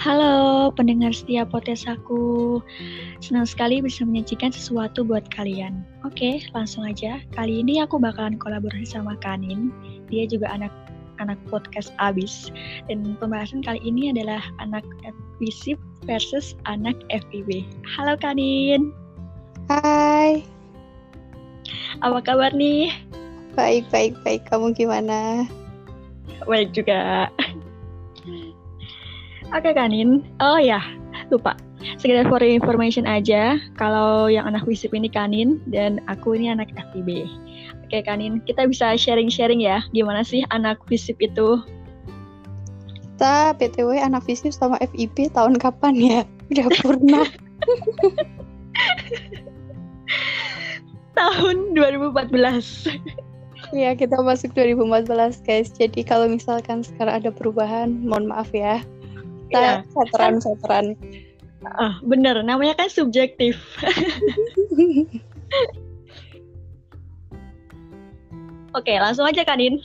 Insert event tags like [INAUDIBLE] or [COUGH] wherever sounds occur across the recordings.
Halo pendengar setia potes aku. Senang sekali bisa menyajikan sesuatu buat kalian. Oke, langsung aja. Kali ini aku bakalan kolaborasi sama Kanin. Dia juga anak anak podcast Abis. Dan pembahasan kali ini adalah anak FISIP versus anak FIB. Halo Kanin. Hai. Apa kabar nih? Baik, baik, baik. Kamu gimana? Baik juga. Oke Kanin, oh ya lupa. Sekedar for information aja, kalau yang anak WISIP ini Kanin dan aku ini anak FIB. Oke Kanin, kita bisa sharing-sharing ya, gimana sih anak WISIP itu? Kita PTW anak FISIP sama FIB tahun kapan ya? [LAUGHS] Udah purna. [LAUGHS] tahun 2014. Iya, kita masuk 2014 guys. Jadi kalau misalkan sekarang ada perubahan, mohon maaf ya kita ya. veteran veteran ah bener namanya kan subjektif [LAUGHS] Oke, langsung aja Kanin.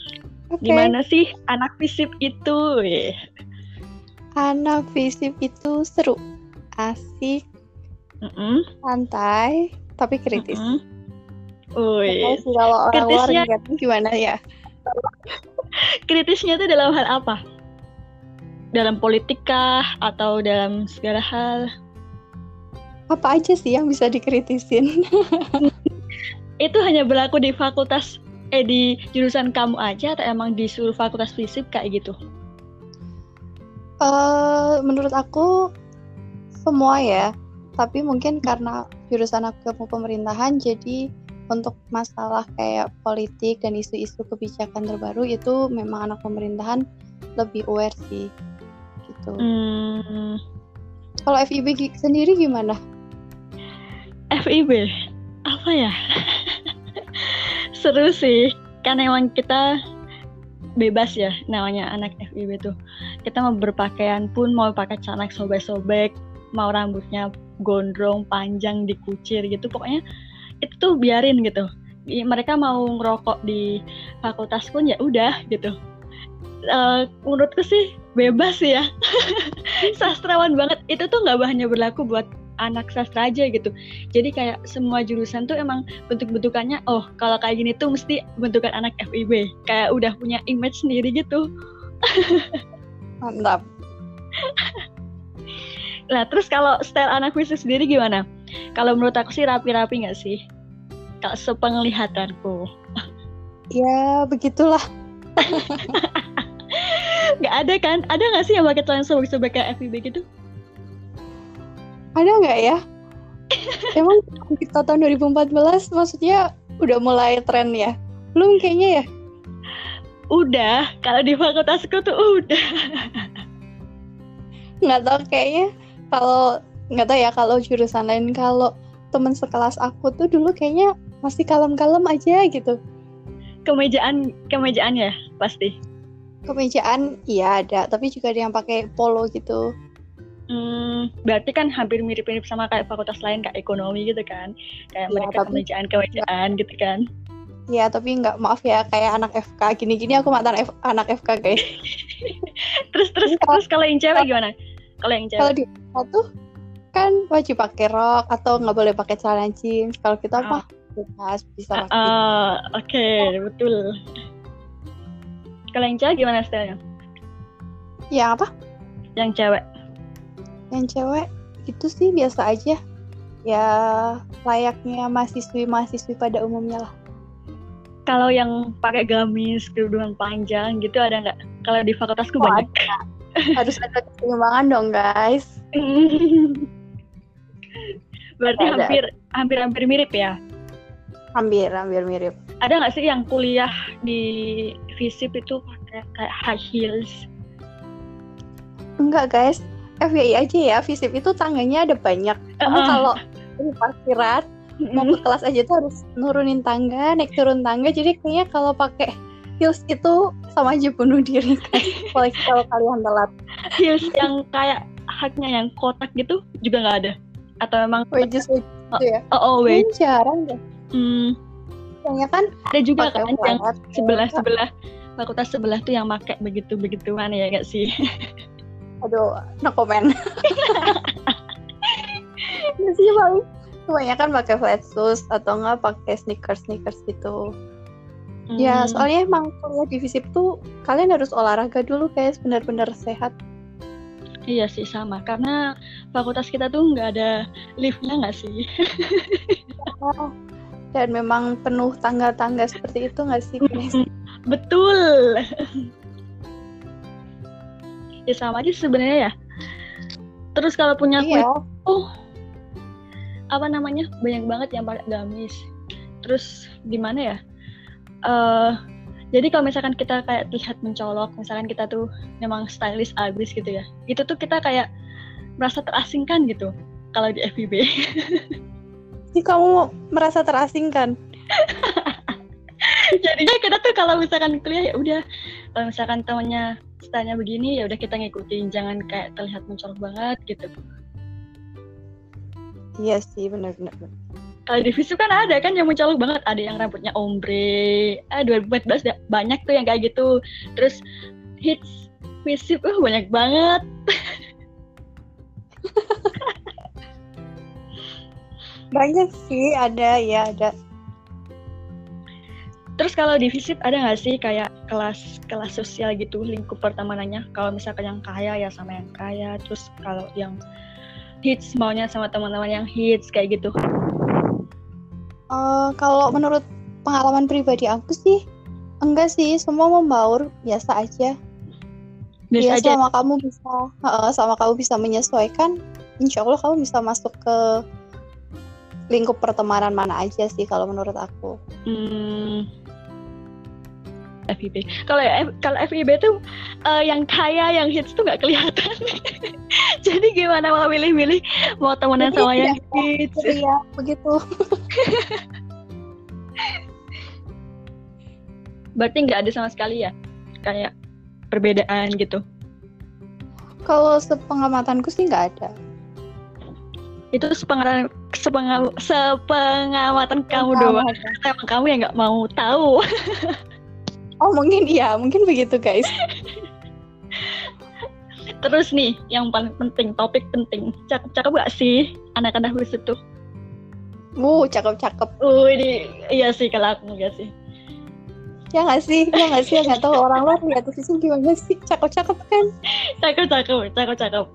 Okay. Gimana sih anak fisip itu? Anak fisip itu seru, asik, mm -mm. santai, tapi kritis. Mm -mm. kalau orang Kritisnya... luar gimana ya? [LAUGHS] Kritisnya itu dalam hal apa? Dalam politik kah atau dalam segala hal? Apa aja sih yang bisa dikritisin? [LAUGHS] itu hanya berlaku di fakultas eh di jurusan kamu aja atau emang di seluruh fakultas fisik kayak gitu? Uh, menurut aku semua ya, tapi mungkin karena jurusan aku pemerintahan jadi untuk masalah kayak politik dan isu-isu kebijakan terbaru itu memang anak pemerintahan lebih aware sih gitu. Hmm. Kalau FIB sendiri gimana? FIB apa ya? [LAUGHS] Seru sih, kan emang kita bebas ya namanya anak FIB tuh. Kita mau berpakaian pun mau pakai celana sobek-sobek, mau rambutnya gondrong, panjang, dikucir gitu. Pokoknya itu tuh biarin gitu. Mereka mau ngerokok di fakultas pun ya udah gitu. Uh, menurutku sih bebas ya. [LAUGHS] Sastrawan banget. Itu tuh nggak hanya berlaku buat anak sastra aja gitu. Jadi kayak semua jurusan tuh emang bentuk-bentukannya oh kalau kayak gini tuh mesti bentukan anak FIB kayak udah punya image sendiri gitu. Mantap. [LAUGHS] Nah terus kalau style anak fisik sendiri gimana? Kalau menurut aku sih rapi-rapi nggak sih? Kalau sepenglihatanku. Ya begitulah [LAUGHS] nggak ada kan? Ada nggak sih yang pakai celana sobek-sobek kayak FVB gitu? Ada nggak ya? [LAUGHS] Emang kita tahun 2014 maksudnya udah mulai tren ya? Belum kayaknya ya? Udah. Kalau di fakultasku tuh udah. [LAUGHS] Nggak tahu kayaknya kalau nggak tahu ya kalau jurusan lain kalau temen sekelas aku tuh dulu kayaknya masih kalem-kalem aja gitu. Kemejaan kemejaan ya pasti Kemejaan iya ada, tapi juga ada yang pakai polo gitu. Hmm, berarti kan hampir mirip-mirip sama kayak fakultas lain kayak ekonomi gitu kan. Kayak ya, mereka kemejaan-kemejaan gitu kan. Iya, tapi nggak maaf ya kayak anak FK gini-gini aku mantan F, anak FK guys. [LAUGHS] terus terus ya, terus kalau yang cewek gimana? Kalau yang cewek? Kalau di tuh kan wajib pakai rok atau nggak boleh pakai celana jeans. Kalau kita apa? Oh. Bebas bisa. Uh, Oke, okay, betul. Kalau yang cewek gimana stylenya? Yang apa? Yang cewek. Yang cewek itu sih biasa aja. Ya layaknya mahasiswi-mahasiswi pada umumnya lah. Kalau yang pakai gamis, kerudungan panjang gitu ada nggak? Kalau di fakultasku oh, banyak. Ada. Harus ada keseimbangan dong guys. [LAUGHS] Berarti ada, hampir hampir hampir mirip ya? Hampir hampir mirip. Ada nggak sih yang kuliah di visip itu pakai kayak high heels? Enggak guys. FYI aja ya visip itu tangganya ada banyak. Kamu uh. kalau di parkiran mm-hmm. mau ke kelas aja tuh harus nurunin tangga naik turun tangga. Jadi kayaknya kalau pakai heels itu sama aja bunuh diri. [LAUGHS] Kan kalau kalian telat. Heels yang kayak haknya yang kotak gitu juga nggak ada? Atau memang wedges wedges oh, ya? Oh, oh wedges jarang deh hmm. Biasanya kan ada juga kan yang sebelah sebelah fakultas sebelah tuh yang pakai begitu begituan ya gak sih? [LAUGHS] Aduh no comment. [LAUGHS] Sih paling kebanyakan pakai flat shoes atau enggak pakai sneakers sneakers gitu. Hmm. ya soalnya emang kuliah di FISIP tuh kalian harus olahraga dulu guys benar-benar sehat. Iya sih sama. Karena fakultas kita tuh nggak ada liftnya nggak sih? [LAUGHS] Dan memang penuh tangga-tangga seperti itu nggak sih? Betul. ya sama aja sebenarnya ya. Terus kalau punya iya. oh apa namanya banyak banget yang pakai gamis. Terus gimana ya? Uh, jadi kalau misalkan kita kayak lihat mencolok misalkan kita tuh memang stylish abis gitu ya itu tuh kita kayak merasa terasingkan gitu kalau di FIB [LAUGHS] Ini kamu merasa terasingkan? [LAUGHS] Jadinya kita tuh kalau misalkan kuliah ya udah. Kalau misalkan temannya stylenya begini ya udah kita ngikutin. Jangan kayak terlihat mencolok banget gitu. Iya sih benar-benar kalau di Visu kan ada kan yang mencolok banget. Ada yang rambutnya ombre. Ah 2014 banyak tuh yang kayak gitu. Terus hits Visu uh banyak banget [LAUGHS] banyak sih ada ya ada Terus kalau di FISIP ada nggak sih kayak kelas kelas sosial gitu lingkup pertemanannya? Kalau misalkan yang kaya ya sama yang kaya, terus kalau yang hits maunya sama teman-teman yang hits kayak gitu. Uh, kalau menurut pengalaman pribadi aku sih enggak sih semua membaur biasa aja. Biasa ya aja. sama kamu bisa uh, sama kamu bisa menyesuaikan, insya Allah kamu bisa masuk ke lingkup pertemanan mana aja sih kalau menurut aku. Hmm. FIB. Kalau kalau FIB tuh uh, yang kaya, yang hits tuh nggak kelihatan. [LAUGHS] Jadi gimana mau milih-milih mau temenan sama yang hits? Iya, begitu. [LAUGHS] Berarti nggak ada sama sekali ya kayak perbedaan gitu. Kalau sepengamatanku sih nggak ada. Itu sepengamatan sepengam, sepengamatan kamu doang. Emang kamu yang nggak mau tahu. [LAUGHS] oh mungkin iya, mungkin begitu guys. Terus nih, yang paling penting, topik penting. Cakep-cakep gak sih anak-anak wis itu? Uh, cakep-cakep. Uh, ini iya sih kalau aku enggak sih. Ya nggak sih, ya nggak sih, nggak tahu orang luar lihat sih gimana sih, cakep-cakep kan? Cakep-cakep, cakep-cakep.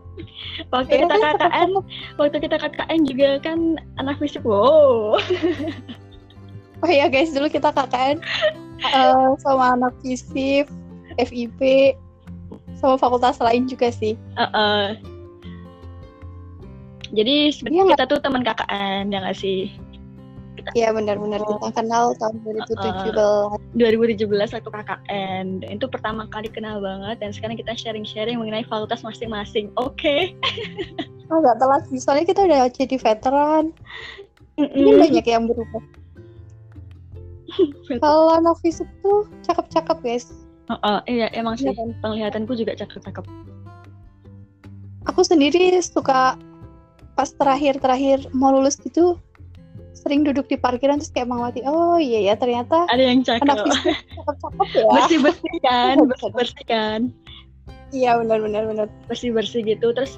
Waktu ya, kita kan, KKN, waktu kita KKN juga kan anak fisik, wow. [LAUGHS] Oh iya guys, dulu kita KKN uh, sama anak fisip, FIP, sama fakultas lain juga sih. Uh, uh. Jadi sebenarnya kita tuh teman KKN ya nggak sih? Iya benar-benar kita kenal tahun 2017. Uh, 2017 aku KKN. Dan itu pertama kali kenal banget dan sekarang kita sharing-sharing mengenai fakultas masing-masing. Oke. Okay. oh, nggak telat. Soalnya kita udah jadi veteran. Mm -mm. Ini banyak yang berubah. Kalau novice tuh cakep-cakep guys. Oh, oh iya emang sih ya, penglihatanku juga cakep-cakep. Aku sendiri suka pas terakhir-terakhir mau lulus gitu sering duduk di parkiran terus kayak mati oh iya ya ternyata ada yang cakep. anak cakep-cakep ya. Bersih bersih [LAUGHS] kan bersih bersih kan. Iya benar benar benar. Bersih bersih gitu. Terus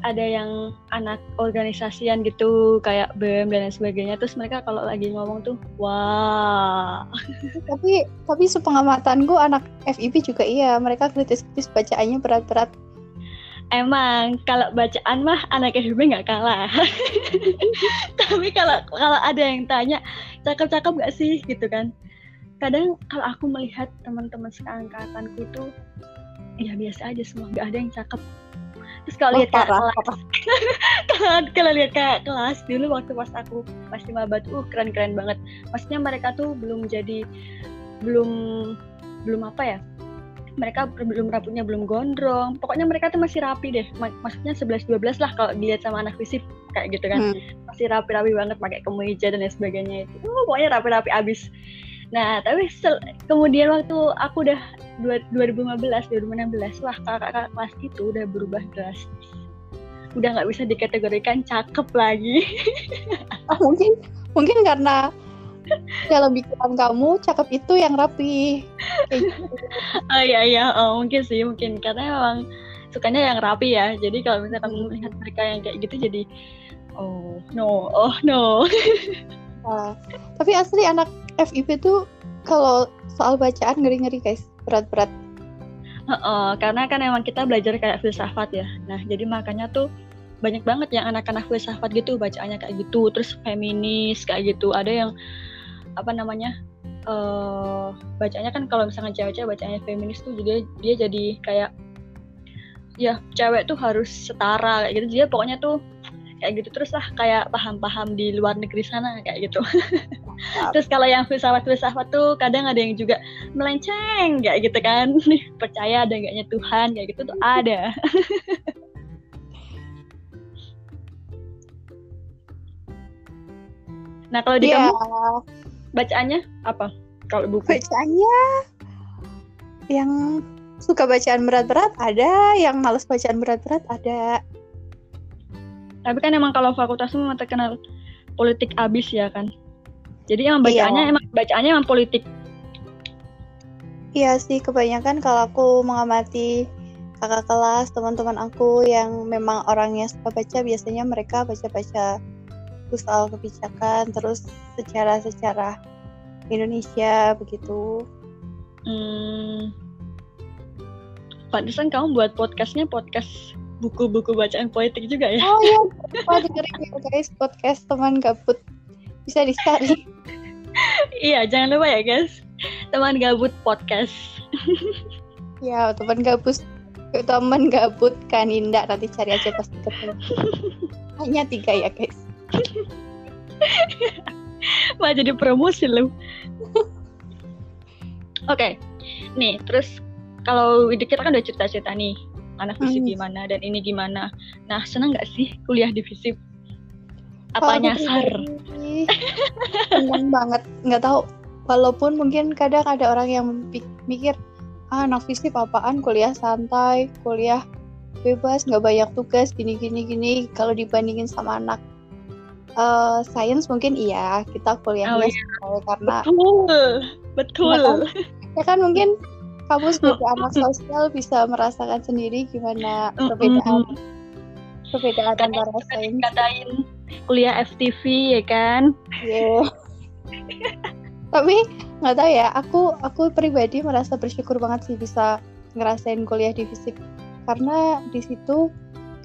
ada yang anak organisasian gitu kayak BEM dan lain sebagainya. Terus mereka kalau lagi ngomong tuh wah. [LAUGHS] Tapi tapi sepengamatan gue anak FIP juga iya. Mereka kritis-kritis bacaannya berat-berat emang kalau bacaan mah anak FIP nggak kalah. [LAUGHS] Tapi kalau kalau ada yang tanya cakep-cakep gak sih? gitu kan. Kadang kalau aku melihat teman-teman seangkatanku itu ya biasa aja semua gak ada yang cakep. Terus kalau lihat kakak kelas kalau [LAUGHS] kalau lihat kakak kelas dulu waktu pas aku masih maba tuh uh, keren keren banget. Maksudnya mereka tuh belum jadi belum belum apa ya mereka belum rambutnya belum gondrong. Pokoknya mereka tuh masih rapi deh. Maksudnya 11 12 lah kalau dilihat sama anak fisik kayak gitu kan. Hmm. masih rapi-rapi banget pakai kemeja dan lain sebagainya itu. Oh, pokoknya rapi-rapi abis. Nah tapi kemudian waktu aku udah 2015 2016 wah kakak-kakak kelas itu udah berubah drastis. Udah nggak bisa dikategorikan cakep lagi. Oh, [LAUGHS] mungkin mungkin karena dalam pikiran kamu cakep itu yang rapi. Gitu. oh iya iya. Oh, mungkin sih mungkin. Karena emang sukanya yang rapi ya. Jadi kalau misalkan Hmm. melihat mereka yang kayak gitu jadi oh no. Oh no. [LAUGHS] Nah, tapi asli anak FIP tuh kalau soal bacaan ngeri-ngeri guys, berat-berat. Heeh, karena kan emang kita belajar kayak filsafat ya. Nah jadi makanya tuh banyak banget yang anak-anak filsafat gitu bacaannya kayak gitu. Terus feminis kayak gitu. Ada yang apa namanya eh bacanya kan kalau misalnya cewek-cewek bacanya feminis tuh juga dia jadi kayak ya cewek tuh harus setara kayak gitu. Dia pokoknya tuh kayak gitu terus lah kayak paham-paham di luar negeri sana kayak gitu. Terus kalau yang filsafat-filsafat tuh kadang ada yang juga melenceng kayak gitu kan. [LAUGHS] Percaya ada enggaknya Tuhan kayak gitu tuh ada. [LAUGHS] Nah kalau di Iya, kamu bacaannya apa kalau buku bacaannya yang suka bacaan berat-berat ada, yang males bacaan berat-berat ada. tapi kan emang kalau fakultas memang terkenal politik abis ya kan jadi emang bacaannya Iya. emang bacaannya emang politik Iya sih, kebanyakan kalau aku mengamati kakak kelas, teman-teman aku yang memang orangnya suka baca, biasanya mereka baca-baca soal kebijakan, terus secara-secara Indonesia begitu. hmm, Pantesan kamu buat podcastnya podcast buku-buku bacaan politik juga ya? Oh iya, lupa dengerin ya guys. Podcast teman gabut. Bisa dicari. [LAUGHS] iya jangan lupa ya guys. Teman gabut podcast. [LAUGHS] Ya teman gabus teman gabut Kaninda nanti cari aja pasti ketemu. [LAUGHS] Hanya tiga ya guys. Wah jadi promosi lu. Oke, nih terus kalau kita kan udah cerita-cerita nih anak fisip Hmm. gimana dan ini gimana. Nah seneng nggak sih kuliah di fisip? Apa nyasar? Seneng banget, nggak tahu. Walaupun mungkin kadang ada orang yang mik- mikir, ah anak fisip apaan kuliah santai, kuliah bebas, nggak banyak tugas, gini gini gini. Kalau dibandingin sama anak eh sains mungkin iya, kita kuliahnya Oh, iya. karena Betul, betul. Ya kan? ya kan mungkin kamu sebagai anak sosial bisa merasakan sendiri gimana perbedaan perbedaan Kadang antara sains kuliah FTV ya kan? Iya. Tapi nggak tahu ya, aku aku pribadi merasa bersyukur banget sih bisa ngerasain kuliah di fisip karena di situ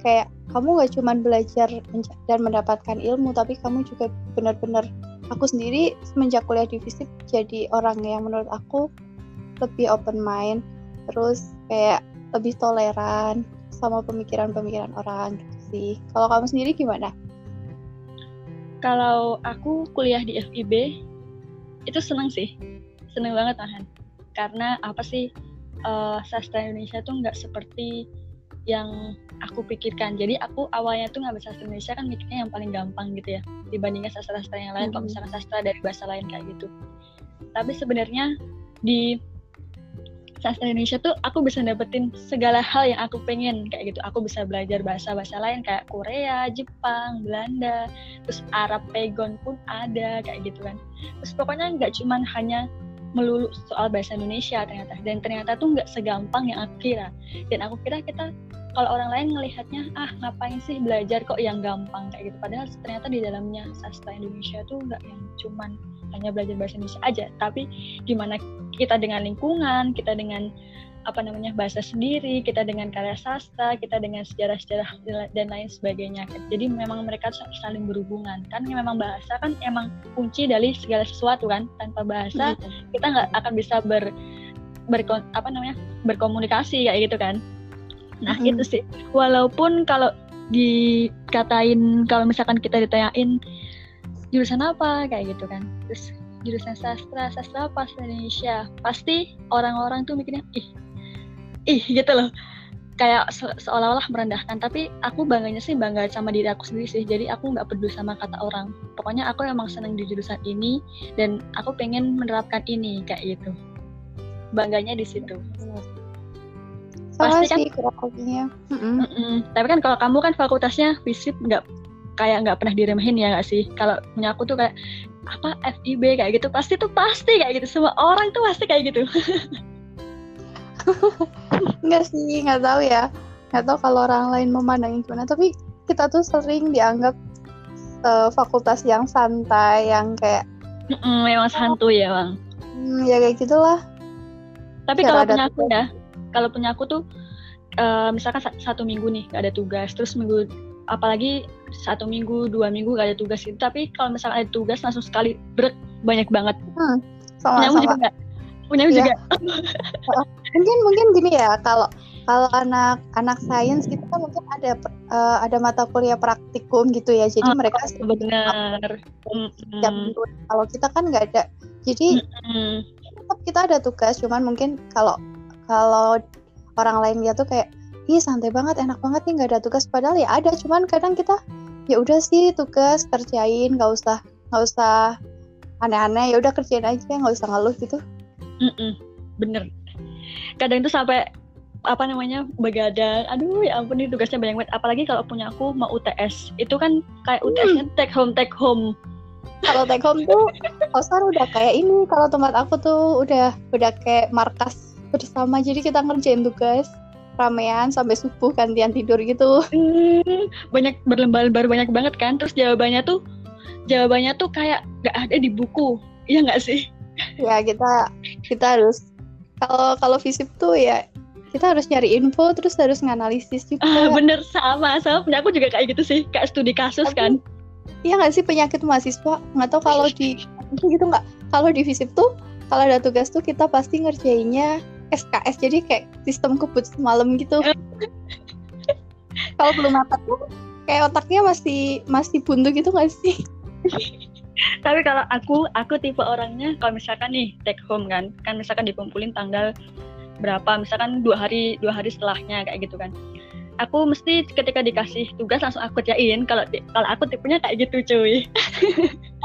kayak kamu nggak cuma belajar dan mendapatkan ilmu, tapi kamu juga benar-benar aku sendiri semenjak kuliah di fisip jadi orang yang menurut aku lebih open mind, terus kayak lebih toleran sama pemikiran-pemikiran orang gitu sih. Kalau kamu sendiri gimana? Kalau aku kuliah di FIB itu seneng sih, seneng banget Nahan. Karena apa sih eh, sastra Indonesia tuh nggak seperti yang aku pikirkan. Jadi aku awalnya tuh nggak sastra Indonesia kan mikirnya yang paling gampang gitu ya dibandingkan sastra-sastra yang lain. Kalau Mhm. misalnya sastra dari bahasa lain kayak gitu. Tapi sebenarnya di sastra Indonesia tuh aku bisa dapetin segala hal yang aku pengen kayak gitu. Aku bisa belajar bahasa-bahasa lain kayak Korea, Jepang, Belanda, terus Arab Pegon pun ada kayak gitu kan. Terus pokoknya nggak cuman hanya melulu soal bahasa Indonesia ternyata dan ternyata tuh nggak segampang yang aku kira dan aku kira kita kalau orang lain ngelihatnya ah ngapain sih belajar kok yang gampang? kayak gitu. Padahal ternyata di dalamnya sastra Indonesia tuh nggak yang cuman hanya belajar bahasa Indonesia aja tapi gimana kita dengan lingkungan kita dengan apa namanya bahasa sendiri kita dengan karya sastra kita dengan sejarah-sejarah dan lain sebagainya. Jadi memang mereka saling berhubungan. Kan memang bahasa kan emang kunci dari segala sesuatu kan. Tanpa bahasa kita nggak akan bisa ber, berkon apa namanya berkomunikasi kayak gitu kan nah Mhm. itu sih. Walaupun kalau dikatain kalau misalkan kita ditanyain jurusan apa? kayak gitu kan. Terus jurusan sastra sastra apa sastra Indonesia? Pasti orang-orang tuh mikirnya ih ih gitu loh. Kayak se- seolah-olah merendahkan. Tapi aku bangganya sih bangga sama diri aku sendiri sih. Jadi aku nggak peduli sama kata orang. Pokoknya aku emang seneng di jurusan ini dan aku pengen menerapkan ini kayak gitu. Bangganya di situ Sama Pasti kan- kurang. Mm-mm. tapi kan kalau kamu kan fakultasnya fisip nggak kayak nggak pernah diremehin ya nggak sih? Kalau punya aku tuh kayak apa FIB kayak gitu. Pasti tuh pasti kayak gitu. Semua orang tuh pasti kayak gitu. [LAUGHS] Enggak sih, nggak tahu ya. atau kalau orang lain memandangnya gimana. Tapi kita tuh sering dianggap uh, fakultas yang santai yang kayak Mm, memang santuy ya bang. Hmm, ya kayak gitulah. Tapi kalau punya aku ya kalau punya aku tuh eh, misalkan sa- satu minggu nih gak ada tugas. Terus minggu apalagi satu minggu dua minggu gak ada tugas gitu. Tapi kalau misalkan ada tugas langsung sekali brek banyak banget. Punya sama-sama juga. Nggak punya Iya. juga. Mungkin mungkin gini ya kalau kalau anak anak sains gitu kan mungkin ada eh, ada mata kuliah praktikum gitu ya. Jadi Oh, mereka benar. setiap minggu. kalau kita kan nggak ada. Jadi Mm, tetap kita ada tugas cuman mungkin kalau kalau orang lain dia tuh kayak ih santai banget enak banget nih nggak ada tugas. Padahal ya ada cuman kadang kita ya udah sih tugas kerjain nggak usah nggak usah aneh-aneh ya udah kerjain aja nggak usah ngeluh gitu. Mm-mm, bener. Kadang itu sampai apa namanya begadang aduh ya ampun ini tugasnya banyak banget. Apalagi kalau punya aku mau UTS itu kan kayak UTS-nya take home take home. Kalau take home tuh [LAUGHS] Oscar udah kayak ini kalau tempat aku tuh udah udah kayak markas bersama. Jadi kita ngerjain tugas ramean sampai subuh gantian tidur gitu. Hmm, banyak berlembar-lembar banyak banget kan? Terus jawabannya tuh jawabannya tuh kayak gak ada di buku. Iya nggak sih? Ya kita kita harus kalau kalau visip tuh ya kita harus nyari info terus harus nganalisis juga. Ah, bener. Sama sama. Punya aku juga kayak gitu sih. Kayak studi kasus Tapi- kan. Iya nggak sih penyakit mahasiswa? Nggak tahu kalau di itu [LAUGHS] gitu nggak? Kalau di visip tuh kalau ada tugas tuh kita pasti ngerjainnya SKS jadi kayak sistem kebut semalam gitu. Kalau belum makan tuh kayak otaknya masih masih buntu gitu nggak sih? Tapi kalau aku aku tipe orangnya kalau misalkan nih take home kan kan misalkan dikumpulin tanggal berapa misalkan dua hari dua hari setelahnya kayak gitu kan. Aku mesti ketika dikasih tugas langsung aku kerjain. Kalau kalau aku tipenya kayak gitu cuy.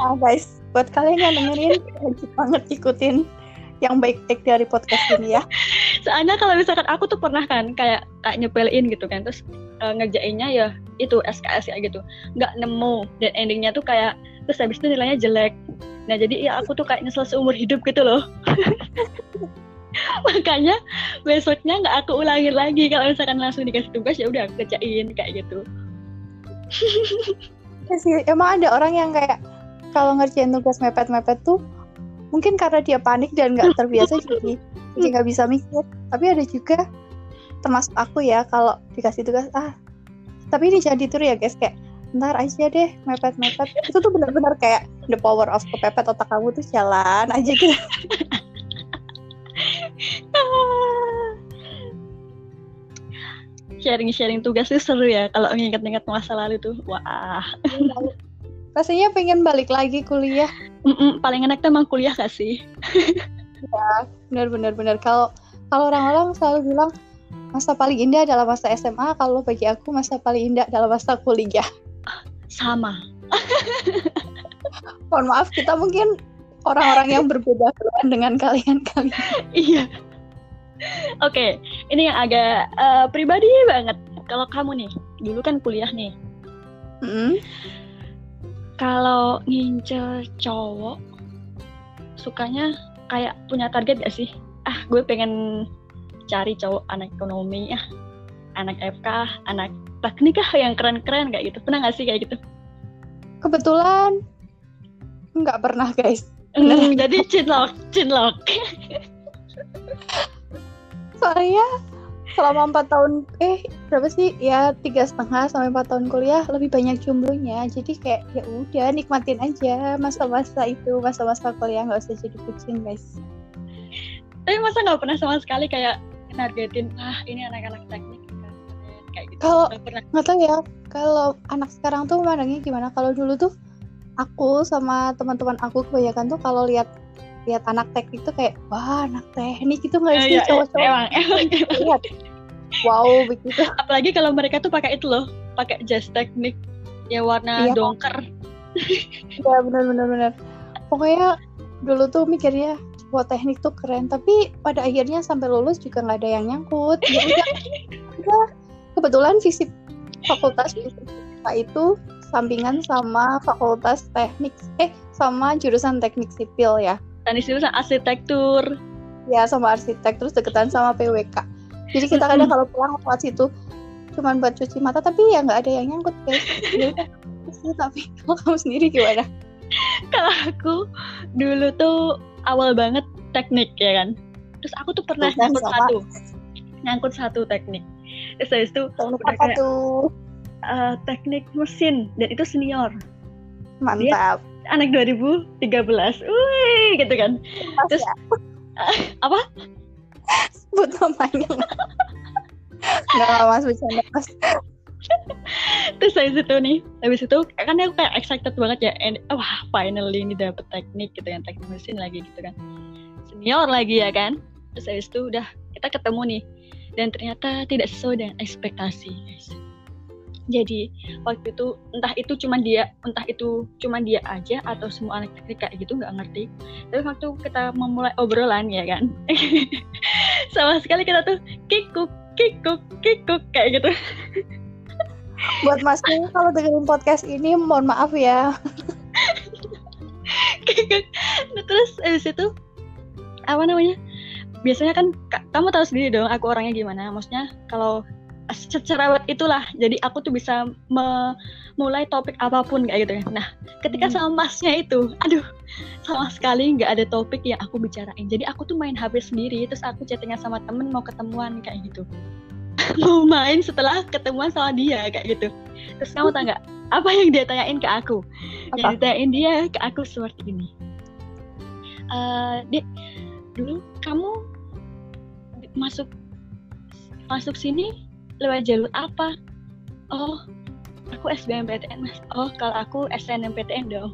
Nah, guys buat kalian yang dengerin wajib banget ikutin yang baik-baik dari podcast ini ya. [LAUGHS] Soalnya kalau misalkan aku tuh pernah kan kayak kayak nyepelin gitu kan terus eh, ngerjainnya ya itu SKS kayak gitu. Nggak nemu dan endingnya tuh kayak terus habis itu nilainya jelek. Nah jadi ya aku tuh kayak nyesel seumur hidup gitu loh. [LAUGHS] Makanya besoknya nggak aku ulangin lagi. Kalau misalkan langsung dikasih tugas ya udah aku kerjain kayak gitu. Ya sih, emang ada orang yang kayak kalau ngerjain tugas mepet-mepet tuh mungkin karena dia panik dan nggak [LAUGHS] terbiasa jadi jadi nggak bisa mikir. Tapi ada juga termasuk aku ya kalau dikasih tugas ah tapi ini jangan ditiru ya guys kayak ntar aja deh mepet-mepet itu tuh benar-benar kayak the power of kepepet otak kamu tuh jalan aja gitu. [LAUGHS] sharing-sharing tugas tuh seru ya kalau nginget-nginget masa lalu tuh wah Rasanya pengen balik lagi kuliah. Mm-mm, paling enak tuh emang kuliah gak sih Benar-benar benar. Kalau kalau orang-orang selalu bilang masa paling indah adalah masa SMA, kalau bagi aku masa paling indah adalah masa kuliah. sama [LAUGHS] Mohon maaf, kita mungkin orang-orang yang berbeda dengan kalian-kalian. Iya. Oke, ini yang agak eh, pribadi banget. Kalau kamu nih, dulu kan kuliah nih. Mm. Kalau ngincer cowok, sukanya kayak punya target gak sih? Ah, gue pengen cari cowok anak ekonomi, ah, anak FK, anak teknik ah yang keren-keren kayak gitu. Pernah gak sih kayak gitu? Kebetulan nggak pernah guys. Hmm, jadi cinlok, cinlok. Soalnya selama empat tahun, eh berapa sih? Ya tiga setengah sampai empat tahun kuliah lebih banyak jomblonya. Jadi kayak ya udah nikmatin aja masa-masa itu, masa-masa kuliah nggak usah jadi bucin guys. Tapi masa nggak pernah sama sekali kayak nargetin, ah ini anak-anak teknik kayak gitu. Kalau- nggak tahu ya kalau anak sekarang tuh mandangnya gimana kalau dulu tuh aku sama teman-teman aku kebanyakan tuh kalau lihat lihat anak teknik tuh kayak wah anak teknik itu nggak Eh, sih iya, cowok-cowok emang, emang, emang. lihat wow begitu apalagi kalau mereka tuh pakai itu loh pakai jas teknik ya warna Iya. dongker ya benar benar benar pokoknya dulu tuh mikirnya wah teknik tuh keren tapi pada akhirnya sampai lulus juga nggak ada yang nyangkut ya udah udah. kebetulan fisip fakultas kita itu sampingan sama fakultas teknik eh sama jurusan teknik sipil ya dan di situ arsitektur ya sama arsitek terus deketan sama PWK jadi kita kadang kalau pulang lewat situ cuman buat cuci mata tapi ya nggak ada yang nyangkut guys Ya tapi kalau kamu sendiri gimana Kalau aku dulu tuh awal banget teknik ya kan. Terus aku tuh pernah Tuh kan, nyangkut sama. satu. Nyangkut satu teknik. Terus habis itu teknik apa kayak, tuh eh, teknik mesin dan itu senior. mantap Anak 2013. Wih, gitu kan. Mas Terus ya. [LAUGHS] apa? sebut namanya nggak mas bercanda mas Terus habis itu nih, habis itu kan aku kayak excited banget ya. And, wah, finally ini dapet teknik gitu kan, teknik mesin lagi gitu kan. Senior lagi ya kan. Terus habis itu udah kita ketemu nih. Dan ternyata tidak sesuai dengan ekspektasi, guys. Jadi waktu itu entah itu cuma dia, entah itu cuma dia aja atau semua anak teknik kayak gitu nggak ngerti. Tapi waktu kita memulai obrolan ya kan, [LAUGHS] sama sekali kita tuh kikuk, kikuk, kikuk kayak gitu. buat masnya kalau dengerin podcast ini mohon maaf ya. [LAUGHS] Nah, terus habis itu apa namanya? Biasanya kan ka- kamu tahu sendiri dong aku orangnya gimana. Maksudnya kalau secerewet itulah. Jadi aku tuh bisa memulai topik apa pun kayak gitu kan nah ketika Hmm. sama masnya itu aduh sama sekali nggak ada topik yang aku bicarain. Jadi aku tuh main HP sendiri terus aku chattingan sama temen mau ketemuan kayak gitu. [LAUGHS] Mau main setelah ketemuan sama dia kayak gitu. Terus kamu tahu nggak [LAUGHS] apa yang dia tanyain ke aku? Yang Apa? ditanyain dia ke aku seperti ini. Eh, Dek, dulu kamu masuk masuk sini lewat jalur apa? Oh, aku SBMPTN mas. Oh, kalau aku SNMPTN dong.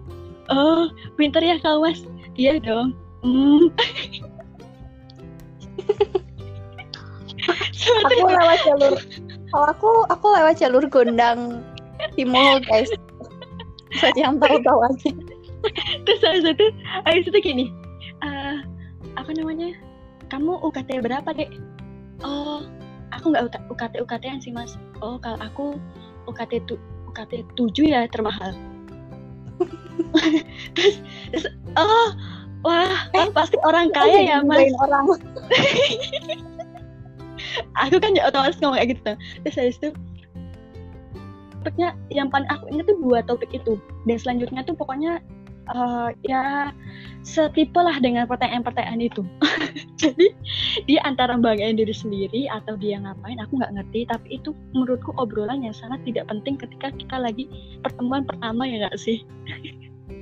Oh, pinter ya kau mas? Iya dong. Hmm. Seperti [LAUGHS] aku lewat jalur kalau aku aku lewat jalur gondang timur guys buat yang tahu-tahu aja terus habis itu habis itu gini eh, apa namanya kamu UKT berapa dek oh aku nggak UKT UKT UKT-an sih mas. Oh kalau aku UKT tu, UKT 7 ya termahal. [LAUGHS] Terus, terus oh wah kan pasti orang kaya ya mas. orang. [LAUGHS] Aku kan ya otomatis ngomong kayak gitu terus habis itu topiknya yang paling aku ingat tuh dua topik itu. Dan selanjutnya tuh pokoknya eh, ya setipe lah dengan pertanyaan-pertanyaan itu. [LAUGHS] Jadi dia antara banggain diri sendiri atau dia ngapain aku nggak ngerti. Tapi itu menurutku obrolan yang sangat tidak penting ketika kita lagi pertemuan pertama ya nggak sih?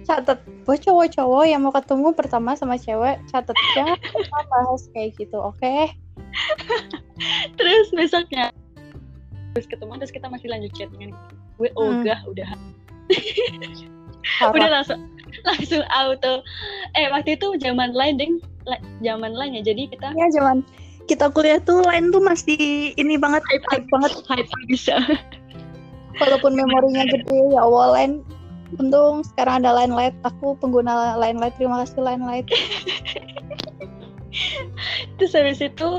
Catet. Buat cowok-cowok yang mau ketemu pertama sama cewek catet. [LAUGHS] Jangan kita bahas kayak gitu oke? [LAUGHS] Terus besoknya terus ketemu terus kita masih lanjut chattingan gue Hmm. ogah udah. Parah. Udah langsung langsung auto. Eh waktu itu zaman lain ding. Zaman lain ya jadi kita ya zaman kita kuliah tuh lain tuh masih ini banget hype hype banget. Hype bisa. Walaupun memorinya gede ya Allah lain. Untung sekarang ada line light. Aku pengguna line light. Terima kasih line light. [LAUGHS] Terus habis itu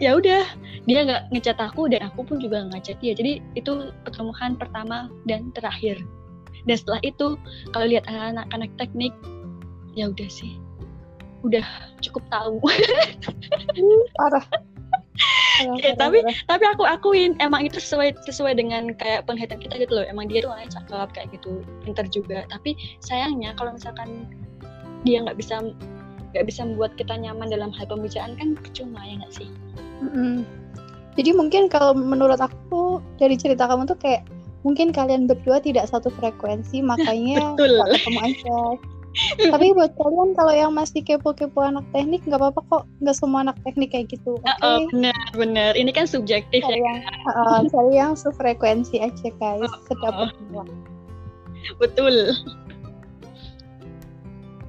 ya udah. Dia nggak ngechat aku dan aku pun juga nggak chat dia. Jadi itu pertemuan pertama dan terakhir dan setelah itu kalau lihat anak-anak teknik ya udah sih. Udah cukup tahu. [LAUGHS] Parah. Parah, Ya, tapi tapi aku akuin emang itu sesuai sesuai dengan kayak penglihatan kita gitu loh. Emang dia tuh orangnya cakep kayak gitu. Pinter juga. Tapi sayangnya kalau misalkan dia nggak bisa nggak bisa membuat kita nyaman dalam hal pembicaraan kan percuma ya nggak sih? Mm-mm. Jadi mungkin kalau menurut aku dari cerita kamu tuh kayak mungkin kalian berdua tidak satu frekuensi [LAUGHS] makanya Betul. ketemu aja. [LAUGHS] Tapi buat kalian kalau yang masih kepo-kepo anak teknik nggak apa-apa kok, nggak semua anak teknik kayak gitu. Oke. oh, bener bener ini kan subjektif Cari ya yang, uh, cari yang sefrekuensi aja guys, sedapat semua. betul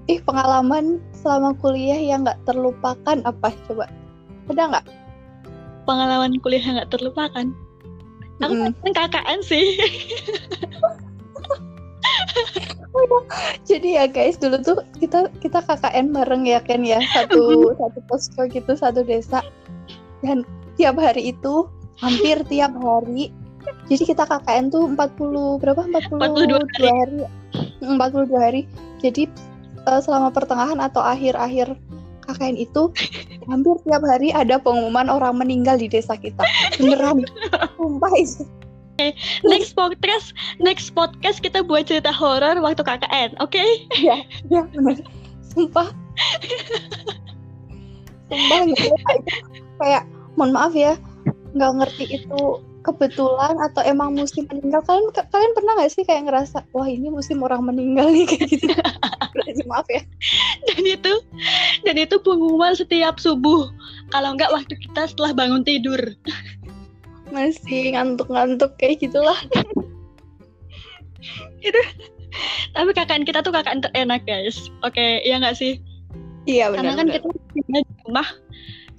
Ih pengalaman selama kuliah yang nggak terlupakan apa coba? Ada nggak? pengalaman kuliah nggak terlupakan aku kan KKN sih. [LAUGHS] Jadi ya guys dulu tuh kita kita KKN bareng ya kan ya. Satu satu posko gitu satu desa. Dan tiap hari itu hampir tiap hari. Jadi kita KKN tuh 40 berapa? 42, 42 hari. 42 hari. Jadi eh, selama pertengahan atau akhir-akhir KKN itu hampir tiap hari ada pengumuman orang meninggal di desa kita. Beneran. Sumpah itu next podcast next podcast kita buat cerita horor waktu KKN oke? Okay? ya ya benar sumpah. Sumpah gitu. Kayak mohon maaf ya nggak ngerti itu kebetulan atau emang musim meninggal kalian kalian pernah nggak sih kayak ngerasa wah ini musim orang meninggal nih [LAUGHS] kayak gitu. Maaf ya. Dan itu dan itu pengumuman setiap subuh. Kalau nggak waktu kita setelah bangun tidur. Masih ngantuk-ngantuk kayak gitulah. Itu tapi kakak kita tuh kakak terenak guys. Oke ya nggak sih? Iya benar karena kan benar. kita di rumah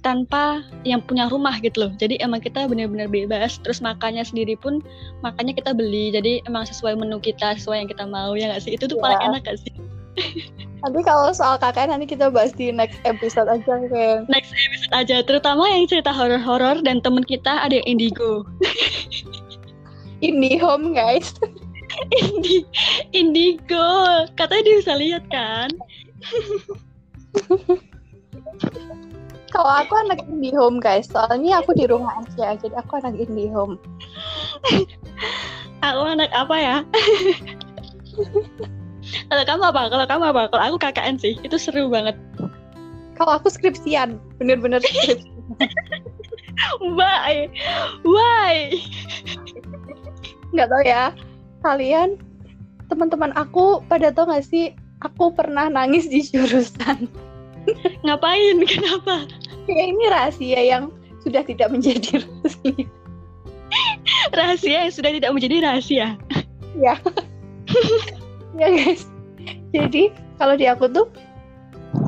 tanpa yang punya rumah gitu loh. Jadi emang kita benar-benar bebas. Terus makannya sendiri pun makannya kita beli. Jadi emang sesuai menu kita, sesuai yang kita mau ya nggak sih? Itu tuh ya. paling enak gak sih? [LAUGHS] Nanti kalau soal kakak nanti kita bahas di next episode aja kayak. Next episode aja, terutama yang cerita horor-horor dan temen kita ada yang indigo. [LAUGHS] Indie home guys. [LAUGHS] Indi indigo, katanya dia bisa lihat kan? Kalau aku anak indie home guys, soalnya aku di rumah aja, jadi aku anak indie home. [LAUGHS] aku anak apa ya? [LAUGHS] Kalau kamu apa? Kalau kamu apa? Kalau aku KKN sih, itu seru banget. Kalau aku skripsian, bener-bener skripsian. Why? Why? Nggak tahu ya. Kalian, teman-teman aku pada tau gak sih, aku pernah nangis di jurusan. Ngapain? [LAUGHS] Kenapa? Ya ini rahasia yang sudah tidak menjadi [LAUGHS] rahasia. rahasia yang sudah tidak menjadi rahasia. Ya. ya guys. Jadi kalau di aku tuh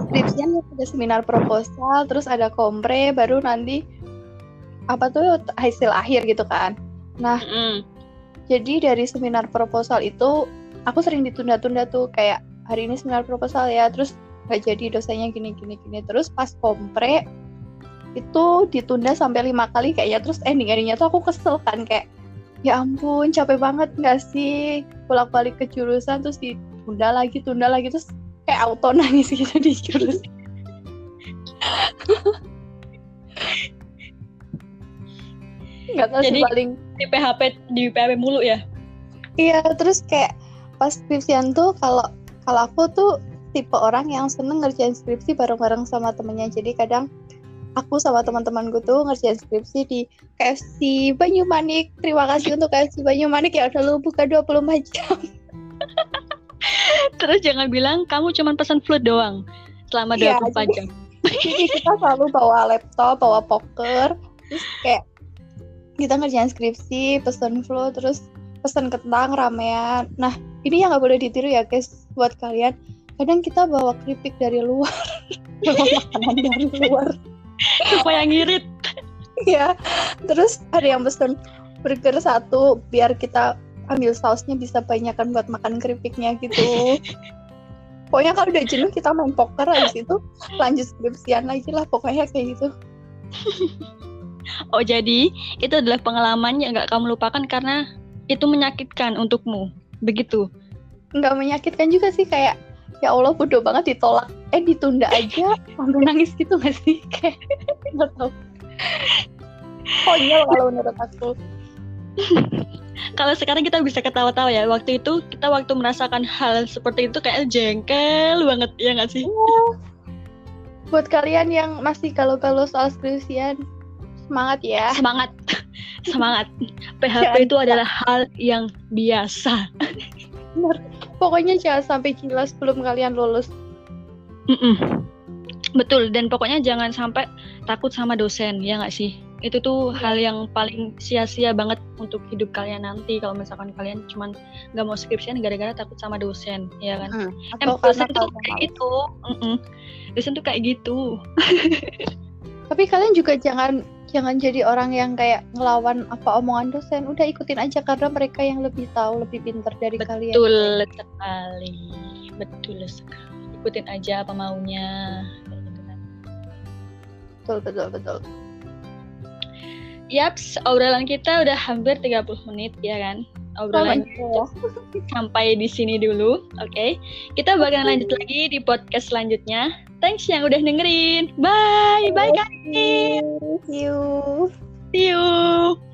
skripsinya ada seminar proposal, terus ada kompre, baru nanti apa tuh hasil akhir gitu kan. Nah, mm. jadi dari seminar proposal itu aku sering ditunda-tunda tuh kayak hari ini seminar proposal ya, terus nggak jadi dosanya gini gini gini terus pas kompre itu ditunda sampai lima kali kayaknya. Terus ending endingnya tuh aku kesel kan kayak ya ampun capek banget nggak sih? Bolak balik ke jurusan terus ditunda lagi tunda lagi terus kayak auto [LAUGHS] nangis gitu di jurusan. [LAUGHS] Nggak tahu Jadi, sih paling di PHP di PHP mulu ya? Iya terus kayak pas skripsian tuh kalau kalau aku tuh tipe orang yang seneng ngerjain skripsi bareng-bareng sama temennya. Jadi kadang aku sama teman-temanku tuh ngerjain skripsi di KFC Banyumanik. Terima kasih untuk KFC Banyumanik ya udah lu buka 24 jam. [LAUGHS] Terus jangan bilang kamu cuma pesan flu doang selama ya, 24 jadi, jam. jadi kita selalu bawa laptop bawa poker terus kayak kita ngerjain skripsi pesen flu terus pesen kentang ramean. Nah ini yang nggak boleh ditiru ya guys buat kalian. Kadang kita bawa keripik dari luar [LAUGHS] bawa makanan dari luar supaya ngirit. Ya terus ada yang pesen burger satu biar kita ambil sausnya bisa banyakkan buat makan keripiknya gitu. Pokoknya kalau udah jenuh kita main poker habis itu lanjut skripsian lagi lah pokoknya kayak gitu. Oh jadi itu adalah pengalaman yang gak kamu lupakan karena itu menyakitkan untukmu. Begitu. Nggak menyakitkan juga sih kayak ya Allah bodoh banget ditolak. Eh ditunda [LAUGHS] aja. Sampai nangis gitu gak sih? [LAUGHS] Kayak nggak tahu. Konyol kalau menurut aku. [LAUGHS] Kalau sekarang kita bisa ketawa-tawa ya. Waktu itu kita waktu merasakan hal seperti itu kayak jengkel banget ya nggak sih? Ya. buat kalian yang masih kalau-kalau soal skripsian semangat ya. Semangat. Semangat. PHP itu adalah hal yang biasa. Pokoknya jangan sampai gila sebelum kalian lulus. Mm-mm. Betul, dan pokoknya jangan sampai takut sama dosen, ya nggak sih? Itu tuh hal yang paling sia-sia banget untuk hidup kalian nanti kalau misalkan kalian cuman nggak mau skripsian gara-gara takut sama dosen, ya kan? Mm, atau em, dosen tuh kayak gitu, Mm-mm. dosen tuh kayak gitu. Tapi kalian juga jangan jangan jadi orang yang kayak ngelawan apa omongan dosen. Udah ikutin aja karena mereka yang lebih tahu lebih pintar dari betul kalian. Betul sekali. Betul sekali. Ikutin aja apa maunya. Betul betul betul. Yaps, obrolan kita udah hampir 30 menit ya kan. Obrolan sampai di sini dulu. Oke, okay. kita bakal lanjut lagi di podcast selanjutnya. Thanks yang udah dengerin. Bye, bye guys. See you.